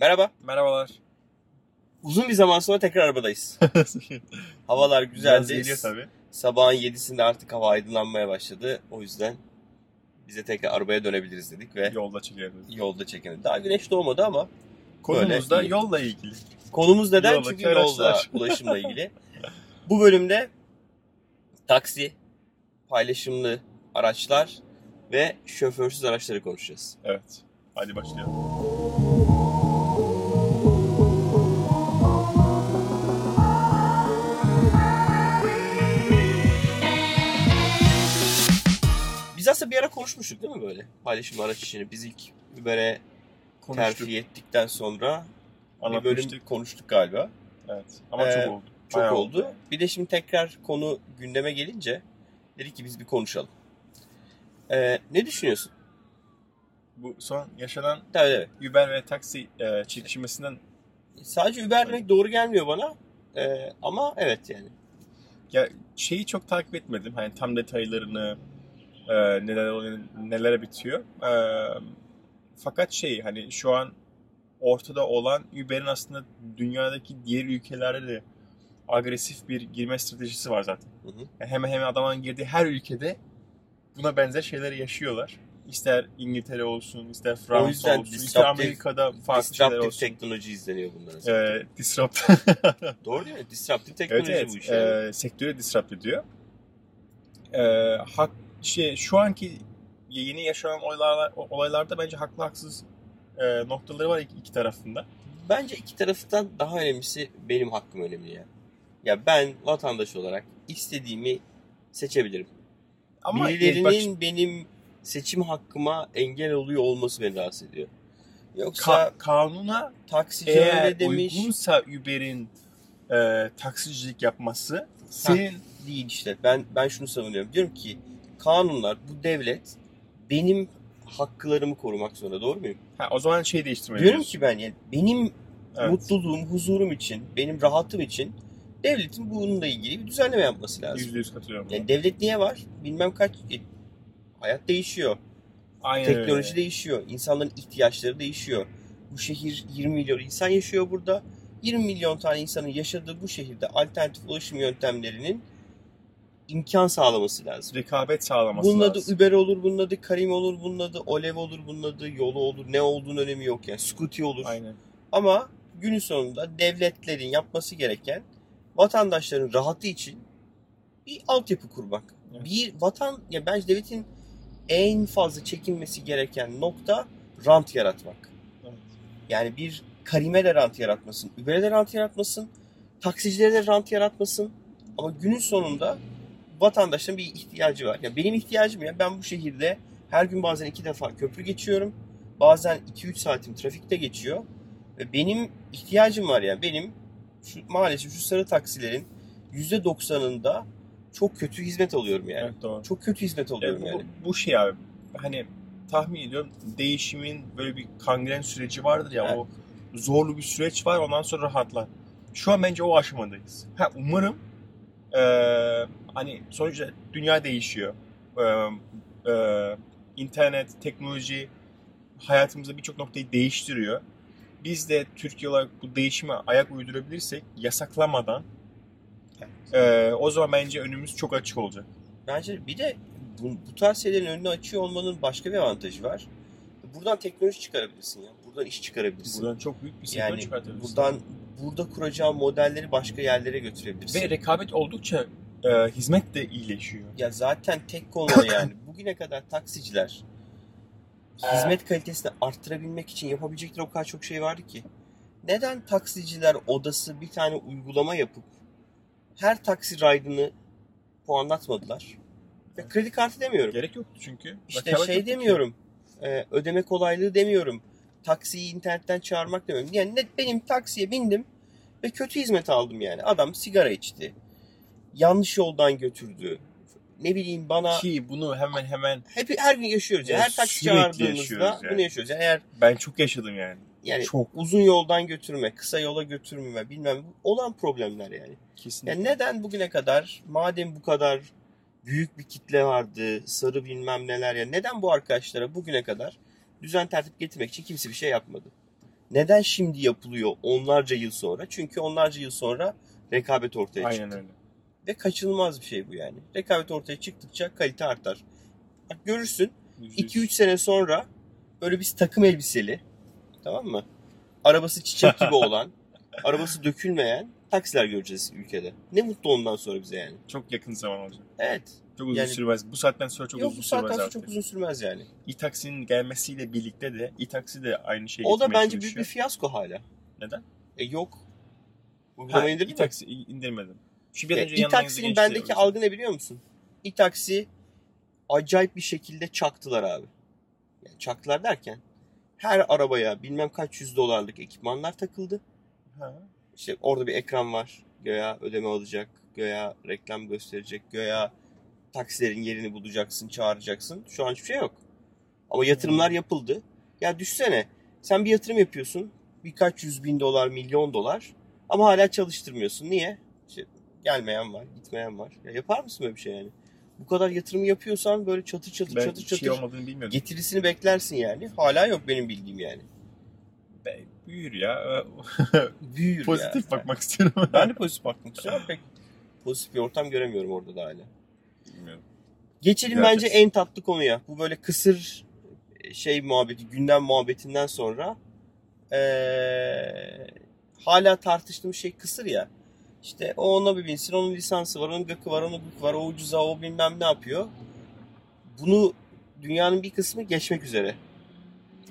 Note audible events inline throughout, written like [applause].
Merhaba. Merhabalar. Uzun bir zaman sonra tekrar arabadayız. [laughs] Havalar güzeldi. geliyor tabii. Sabahın 7'sinde artık hava aydınlanmaya başladı. O yüzden bize tekrar arabaya dönebiliriz dedik ve Yolda çekelim. yolda çekelim. Daha güneş doğmadı ama Konumuz da yolla ilgili. konumuz neden? Yoldaki Çünkü yolda araçlar. [laughs] ulaşımla ilgili. Bu bölümde taksi, paylaşımlı araçlar ve şoförsüz araçları konuşacağız. Evet. Hadi başlayalım. Aslında bir ara konuşmuştuk değil mi böyle paylaşımlı araç işini? Biz ilk Uber'e Konuştuk. terfi ettikten sonra bir bölüm konuştuk galiba. Evet. Ama Ee, çok oldu. Çok Bayağı oldu. Bir de şimdi tekrar konu gündeme gelince dedik ki biz bir konuşalım. Ee, ne düşünüyorsun? Bu son yaşanan Tabii tabii. Uber ve taksi e, çekişmesinden Sadece Uber demek doğru gelmiyor bana. Ee, ama evet yani. ya şeyi çok takip etmedim. Hani tam detaylarını e, neler oluyor, nelere bitiyor. E, fakat şey hani şu an ortada olan Uber'in aslında dünyadaki diğer ülkelerde de agresif bir girme stratejisi var zaten. Hı hı. Yani hemen hemen adamın girdiği her ülkede buna benzer şeyleri yaşıyorlar. İster İngiltere olsun, ister Fransa olsun, ister Amerika'da farklı şeyler olsun. teknoloji izleniyor bunların. zaten. Ee, disrupt. [laughs] Doğru değil mi? Disruptive evet teknoloji evet. bu iş. yani. Ee, sektörü disrupt ediyor. Ee, hak, şey, şu anki yeni yaşanan olaylar, olaylarda bence haklı haksız e, noktaları var iki, iki tarafında. Bence iki taraftan daha önemlisi benim hakkım önemli ya. Ya ben vatandaş olarak istediğimi seçebilirim. Ama Birilerinin bak, benim seçim hakkıma engel oluyor olması beni rahatsız ediyor. Yoksa ka- kanuna taksici eğer öyle demiş uygunsa Uber'in e, taksicilik yapması senin değil işte. Ben ben şunu savunuyorum. Diyorum ki kanunlar bu devlet benim haklarımı korumak zorunda. Doğru muyum? ha, o zaman şey değiştirmeli. Diyorum ki ben yani benim Evet. mutluluğum, huzurum için, benim rahatım için devletin bununla ilgili bir düzenleme yapması lazım. Yüzde yüz katılıyorum. Yani devlet niye var? Bilmem kaç e, hayat değişiyor. Aynen Teknoloji öyle. değişiyor. insanların ihtiyaçları değişiyor. Bu şehir 20 milyon insan yaşıyor burada. 20 milyon tane insanın yaşadığı bu şehirde alternatif ulaşım yöntemlerinin imkan sağlaması lazım. rekabet sağlaması Bunun adı lazım. Uber olur, bunun adı Karim olur, bunun adı Olev olur, bunun adı Yolu olur. Ne olduğunun önemi yok yani. Scooty olur. Aynen. Ama günün sonunda devletlerin yapması gereken vatandaşların rahatı için bir altyapı kurmak. Evet. Bir vatan ya bence devletin en fazla çekinmesi gereken nokta rant yaratmak. Evet. Yani bir Karim'e de rant yaratmasın, Uber'e de rant yaratmasın, taksicilere de rant yaratmasın. Ama günün sonunda vatandaşın bir ihtiyacı var. Ya benim ihtiyacım ya ben bu şehirde her gün bazen iki defa köprü geçiyorum. Bazen 2-3 saatim trafikte geçiyor. Ve benim ihtiyacım var yani. Benim şu, maalesef şu sarı taksilerin %90'ında çok kötü hizmet alıyorum yani. Evet doğru. Çok kötü hizmet alıyorum bu, yani. bu şey abi hani tahmin ediyorum değişimin böyle bir kangren süreci vardır ya Evet. o zorlu bir süreç var ondan sonra rahatlar. Şu an bence o aşamadayız. Ha, umarım eee, hani sonuçta dünya değişiyor. Eee, eee, internet, teknoloji hayatımızda birçok noktayı değiştiriyor. Biz de Türkiye olarak bu değişime ayak uydurabilirsek yasaklamadan eee, o zaman bence önümüz çok açık olacak. Bence bir de bu, bu tarz şeylerin önünü açıyor olmanın başka bir avantajı var. Buradan teknoloji çıkarabilirsin ya. Buradan iş çıkarabilirsin. Buradan çok büyük bir sektör yani çıkartabiliriz. buradan burada kuracağın modelleri başka yerlere götürebilirsin. Ve rekabet oldukça e, hizmet de iyileşiyor. Ya zaten tek konu yani. Bugüne kadar taksiciler hizmet kalitesini arttırabilmek için yapabilecekleri o kadar çok şey vardı ki. Neden taksiciler odası bir tane uygulama yapıp her taksi raydını puanlatmadılar? Ve kredi kartı demiyorum. Gerek yoktu çünkü. İşte Rekabet şey yoktu ki. demiyorum. e, ödeme kolaylığı demiyorum. Taksiyi internetten çağırmak demiyorum. Yani net benim taksiye bindim ve kötü hizmet aldım yani. Adam sigara içti. Yanlış yoldan götürdü. Ne bileyim bana Ki bunu hemen hemen hep her gün yaşıyoruz. ya. Ya her taksi çağırdığımızda yani. bunu yaşıyoruz. Yani eğer ben çok yaşadım yani. yani Çok. uzun yoldan götürme, kısa yola götürme bilmem olan problemler yani. Kesinlikle. Yani neden bugüne kadar madem bu kadar büyük bir kitle vardı, sarı bilmem neler ya neden bu arkadaşlara bugüne kadar düzen tertip getirmek için kimse bir şey yapmadı? Neden şimdi yapılıyor onlarca yıl sonra? Çünkü onlarca yıl sonra rekabet ortaya çıktı. Aynen öyle. Ve kaçınılmaz bir şey bu yani. Rekabet ortaya çıktıkça kalite artar. Bak görürsün Yüzde yüz. 2-3 sene sonra böyle biz takım elbiseli tamam mı? Arabası çiçek gibi [laughs] olan, arabası dökülmeyen taksiler göreceğiz ülkede. Ne mutlu ondan sonra bize yani. Çok yakın zaman olacak. Evet. Çok uzun Yani- sürmez. Bu saatten sonra çok Yok uzun bu saatten sürmez sonra çok uzun sürmez yani. E-taksinin gelmesiyle birlikte de e-taksi de aynı şeyi O da bence büyük bir fiyasko hala. Neden? E yok. Ha, Uygulama indirdin mi? e-taksi indirmedim. Şu bir E, önce o bendeki algı ne biliyor musun? E-taksi acayip bir şekilde çaktılar abi. Yani çaktılar derken her arabaya bilmem kaç yüz dolarlık ekipmanlar takıldı. Ha. İşte orada bir ekran var. Göya ödeme alacak. Göya reklam gösterecek. Göya taksilerin yerini bulacaksın, çağıracaksın. Şu an hiçbir şey yok. Ama yatırımlar yapıldı. Ya düşsene. Sen bir yatırım yapıyorsun. Birkaç yüz bin dolar, milyon dolar. Ama hala çalıştırmıyorsun. Niye? İşte gelmeyen var, gitmeyen var. Ya yapar mısın böyle bir şey yani? Bu kadar yatırım yapıyorsan böyle çatır çatır Ben çatır çatır şey olmadığını bilmiyordum. getirisini beklersin yani. Hala yok benim bildiğim yani. Be- büyür ya. [laughs] Büyür Pozitif ya. bakmak istiyorum. Ben de pozitif bakmak istiyorum. Pek pozitif bir ortam göremiyorum orada da hala. Bilmiyorum. Geçelim Göreceğiz. bence en tatlı konuya. Bu böyle kısır şey muhabbeti, gündem muhabbetinden sonra eee, hala tartıştığım şey kısır ya. İşte o ona bir binsin, onun lisansı var, onun gıkı var, onun gıkı var, o ucuza, o bilmem ne yapıyor. Bunu dünyanın bir kısmı geçmek üzere.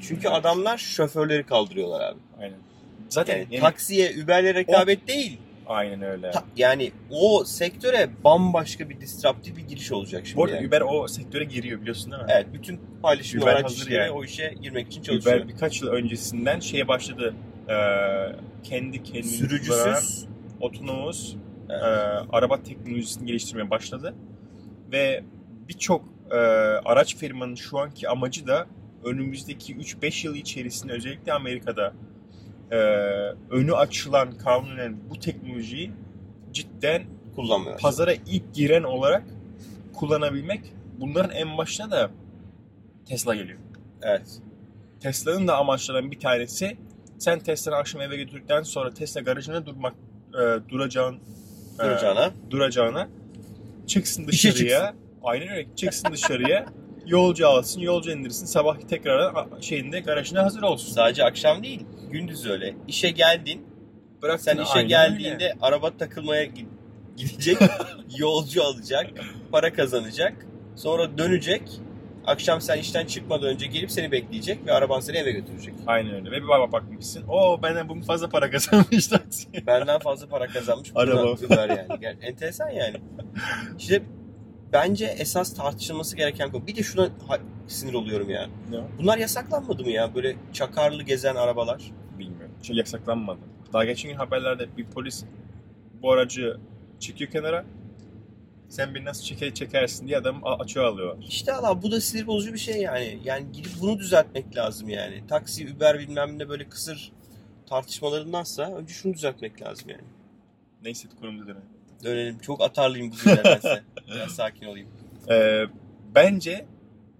Çünkü Evet. adamlar şoförleri kaldırıyorlar abi. Aynen. Zaten Yani taksiye, Uber'le rekabet değil. Aynen öyle. Ta- yani o sektöre bambaşka bir disruptif bir giriş olacak şimdi. Bu arada yani. Uber o sektöre giriyor biliyorsun değil mi? Evet, bütün paylaşım Uber araç işleri yani. o işe girmek için çalışıyor. Uber birkaç yıl öncesinden şeye başladı. Ee, kendi kendini Sürücüsüz. otonomous Evet. e, araba teknolojisini geliştirmeye başladı. Ve birçok e, araç firmanın şu anki amacı da önümüzdeki 3-5 yıl içerisinde özellikle Amerika'da e, önü açılan kanunen bu teknolojiyi cidden kullanmıyor. pazara ilk giren olarak kullanabilmek. Bunların en başına da Tesla geliyor. Evet. Tesla'nın da amaçlarından bir tanesi sen Tesla'nı akşam eve götürdükten sonra Tesla garajına durmak e, duracağın e, Duracağına. duracağına çıksın dışarıya. Aynen öyle. Çıksın dışarıya. yolcu alsın, yolcu indirsin. Sabah tekrar şeyinde garajına hazır olsun. Sadece akşam değil, gündüz öyle. İşe geldin. Bırak Sen işe geldiğinde araba takılmaya gi- gidecek, [laughs] yolcu alacak, para kazanacak. Sonra dönecek. Akşam sen işten çıkmadan önce gelip seni bekleyecek ve araban seni eve götürecek. Aynen öyle. Ve bir baba bakmışsın. O benden bunu fazla para [laughs] kazanmış. Benden fazla para kazanmış. Araba. Uber yani. Ger- Enteresan yani. İşte bence esas tartışılması gereken konu. Bir de şuna sinir oluyorum ya. Ne? Bunlar yasaklanmadı mı ya? Böyle çakarlı gezen arabalar. Bilmiyorum. Çünkü yasaklanmadı. Daha geçen gün haberlerde bir polis bu aracı çekiyor kenara. Sen beni nasıl çeker çekersin diye adam açığa alıyorlar. İşte Allah bu da sinir bozucu bir şey yani. Yani gidip bunu düzeltmek lazım yani. Taksi, Uber bilmem ne böyle kısır tartışmalarındansa önce şunu düzeltmek lazım yani. Neyse konumuza dönelim. Dönelim. Çok atarlıyım bugün nedense. [laughs] Biraz sakin olayım. Ee, bence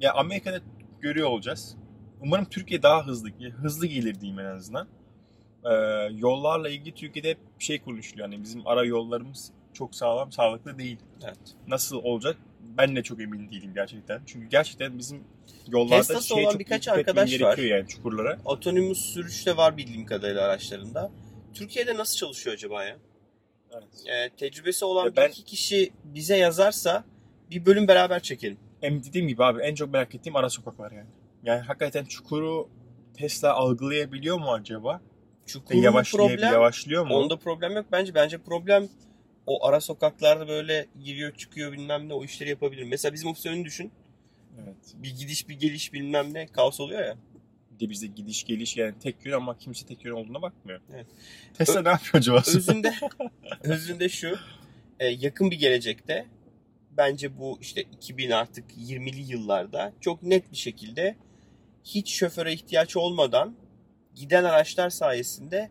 ya Amerika'da görüyor olacağız. Umarım Türkiye daha hızlı hızlı gelir diyeyim en azından. Ee, yollarla ilgili Türkiye'de hep bir şey konuşuluyor. Yani bizim ara yollarımız çok sağlam, sağlıklı değil. Evet. Nasıl olacak? Ben de çok emin değilim gerçekten. Çünkü gerçekten bizim yollarda Tesla'sı şey olan çok birkaç arkadaş var. yani çukurlara. Otonomus sürüş de var bildiğim kadarıyla araçlarında. Türkiye'de nasıl çalışıyor acaba ya? Evet. Ee, tecrübesi olan Ya bir ben- iki kişi bize yazarsa bir bölüm beraber çekelim. Hem dediğim gibi abi en çok merak ettiğim ara sokaklar yani. Yani hakikaten çukuru Tesla algılayabiliyor mu acaba? Çukurlu Yavaşlayabiliyor, problem, yavaşlıyor mu? onda problem yok bence. Bence problem o ara sokaklarda böyle giriyor çıkıyor bilmem ne o işleri yapabilir. Mesela bizim ofisin düşün. Evet. Bir gidiş bir geliş bilmem ne kaos oluyor ya. Bir de bizde gidiş geliş yani tek yön ama kimse tek yön olduğuna bakmıyor. Evet. Tesla ne yapıyor acaba? Özünde [laughs] özünde şu e, yakın bir gelecekte bence bu işte 2000 artık 20'li yıllarda çok net bir şekilde hiç şoföre ihtiyaç olmadan giden araçlar sayesinde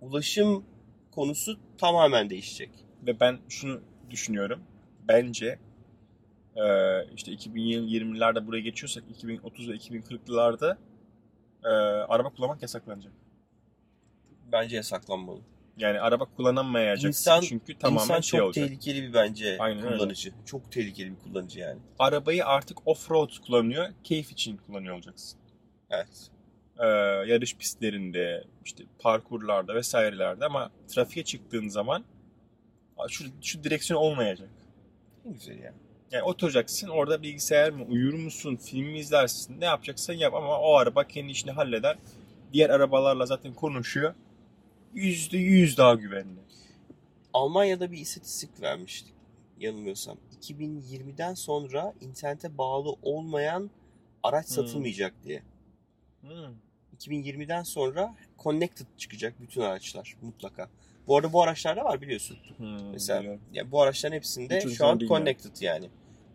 ulaşım konusu tamamen değişecek. Ve ben şunu düşünüyorum. Bence e, işte 2020'lerde buraya geçiyorsak 2030 ve 2040'larda e, araba kullanmak yasaklanacak. Bence yasaklanmalı. Yani araba kullanamayacaksın İnsan- çünkü tamamen İnsan şey çok olacak. tehlikeli bir bence Aynen öyle. kullanıcı. Çok tehlikeli bir kullanıcı yani. Arabayı artık off-road kullanıyor, keyif için kullanıyor olacaksın. Evet. Ee, yarış pistlerinde, işte parkurlarda vesairelerde ama trafiğe çıktığın zaman şu, şu direksiyon olmayacak. Ne güzel ya. Yani oturacaksın orada bilgisayar mı, uyur musun, film mi izlersin, ne yapacaksan yap ama o araba kendi işini halleder. Diğer arabalarla zaten konuşuyor. Yüzde yüz daha güvenli. Almanya'da bir istatistik vermiştik yanılmıyorsam. 2020'den sonra internete bağlı olmayan araç Hmm. satılmayacak diye. Hmm. 2020'den sonra connected çıkacak bütün araçlar mutlaka. Bu arada bu araçlarda var biliyorsun. Hmm, Mesela biliyorum. ya bu araçların hepsinde Hiç şu an connected yani.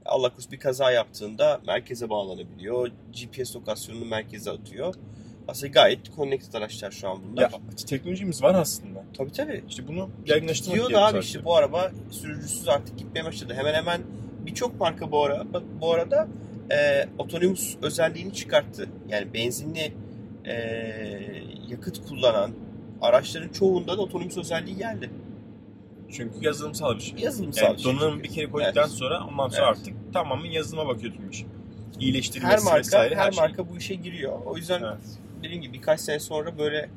Allah korusun bir kaza yaptığında merkeze bağlanabiliyor. GPS lokasyonunu merkeze atıyor. Aslında gayet connected araçlar şu an bunlar. Ya teknolojimiz var aslında. Tabii tabii. İşte bunu yaygınlaştırmak gerekiyor abi sadece. işte bu araba sürücüsüz artık gitmeye başladı. Hemen hemen birçok marka bu ara bu arada e, otonomus özelliğini çıkarttı. Yani benzinli e, yakıt kullanan araçların çoğunda da otonomus özelliği geldi. Çünkü yazılımsal bir şey. Yazılımsal Yani bir şey donanımı bir kere koyduktan Evet. sonra ondan sonra Evet. artık tamamen yazılıma bakıyor tüm iş. İyileştirilmesi Her marka vesaire her, her, şey. marka bu işe giriyor. O yüzden Evet. Dediğim gibi birkaç sene sonra böyle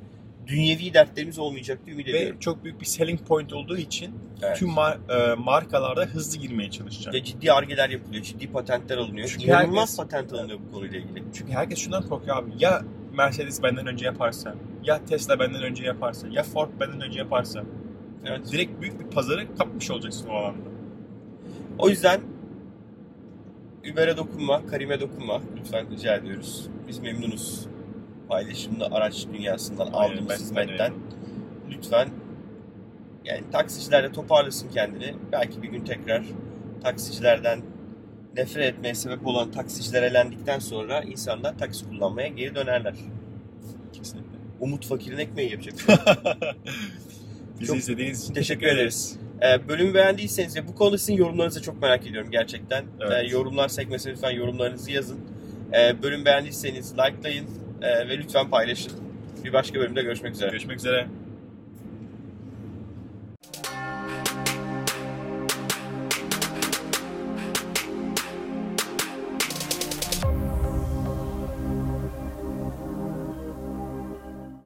dünyevi dertlerimiz olmayacak diye ümit Ve ediyorum. çok büyük bir selling point olduğu için Evet. tüm mar- e, markalarda hızlı girmeye çalışacak. Ve ciddi argeler yapılıyor, ciddi patentler alınıyor. Çünkü İnanılmaz herkes- patent alınıyor bu konuyla ilgili. Çünkü herkes şundan korkuyor abi. Ya Mercedes benden önce yaparsa, ya Tesla benden önce yaparsa, ya Ford benden önce yaparsa. Evet. Direkt büyük bir pazarı kapmış olacaksın o alanda. O yüzden Uber'e dokunma, Karim'e dokunma. Lütfen rica ediyoruz. Biz memnunuz. Paylaşımlı araç dünyasından Aynen, aldığımız ben hizmetten. Lütfen yani taksiciler de toparlasın kendini. Belki bir gün tekrar taksicilerden nefret etmeye sebep olan taksiciler elendikten sonra insanlar taksi kullanmaya geri dönerler. Kesinlikle. Umut fakirin ekmeği yapacak. [laughs] Bizi Çok izlediğiniz için teşekkür ederiz. Ee, bölümü beğendiyseniz ve bu konuda sizin yorumlarınızı çok merak ediyorum gerçekten. Evet. Ee, yorumlar sekmesine lütfen yorumlarınızı yazın. Ee, bölüm beğendiyseniz likelayın ee, ve lütfen paylaşın. Bir başka bölümde görüşmek üzere. Görüşmek üzere.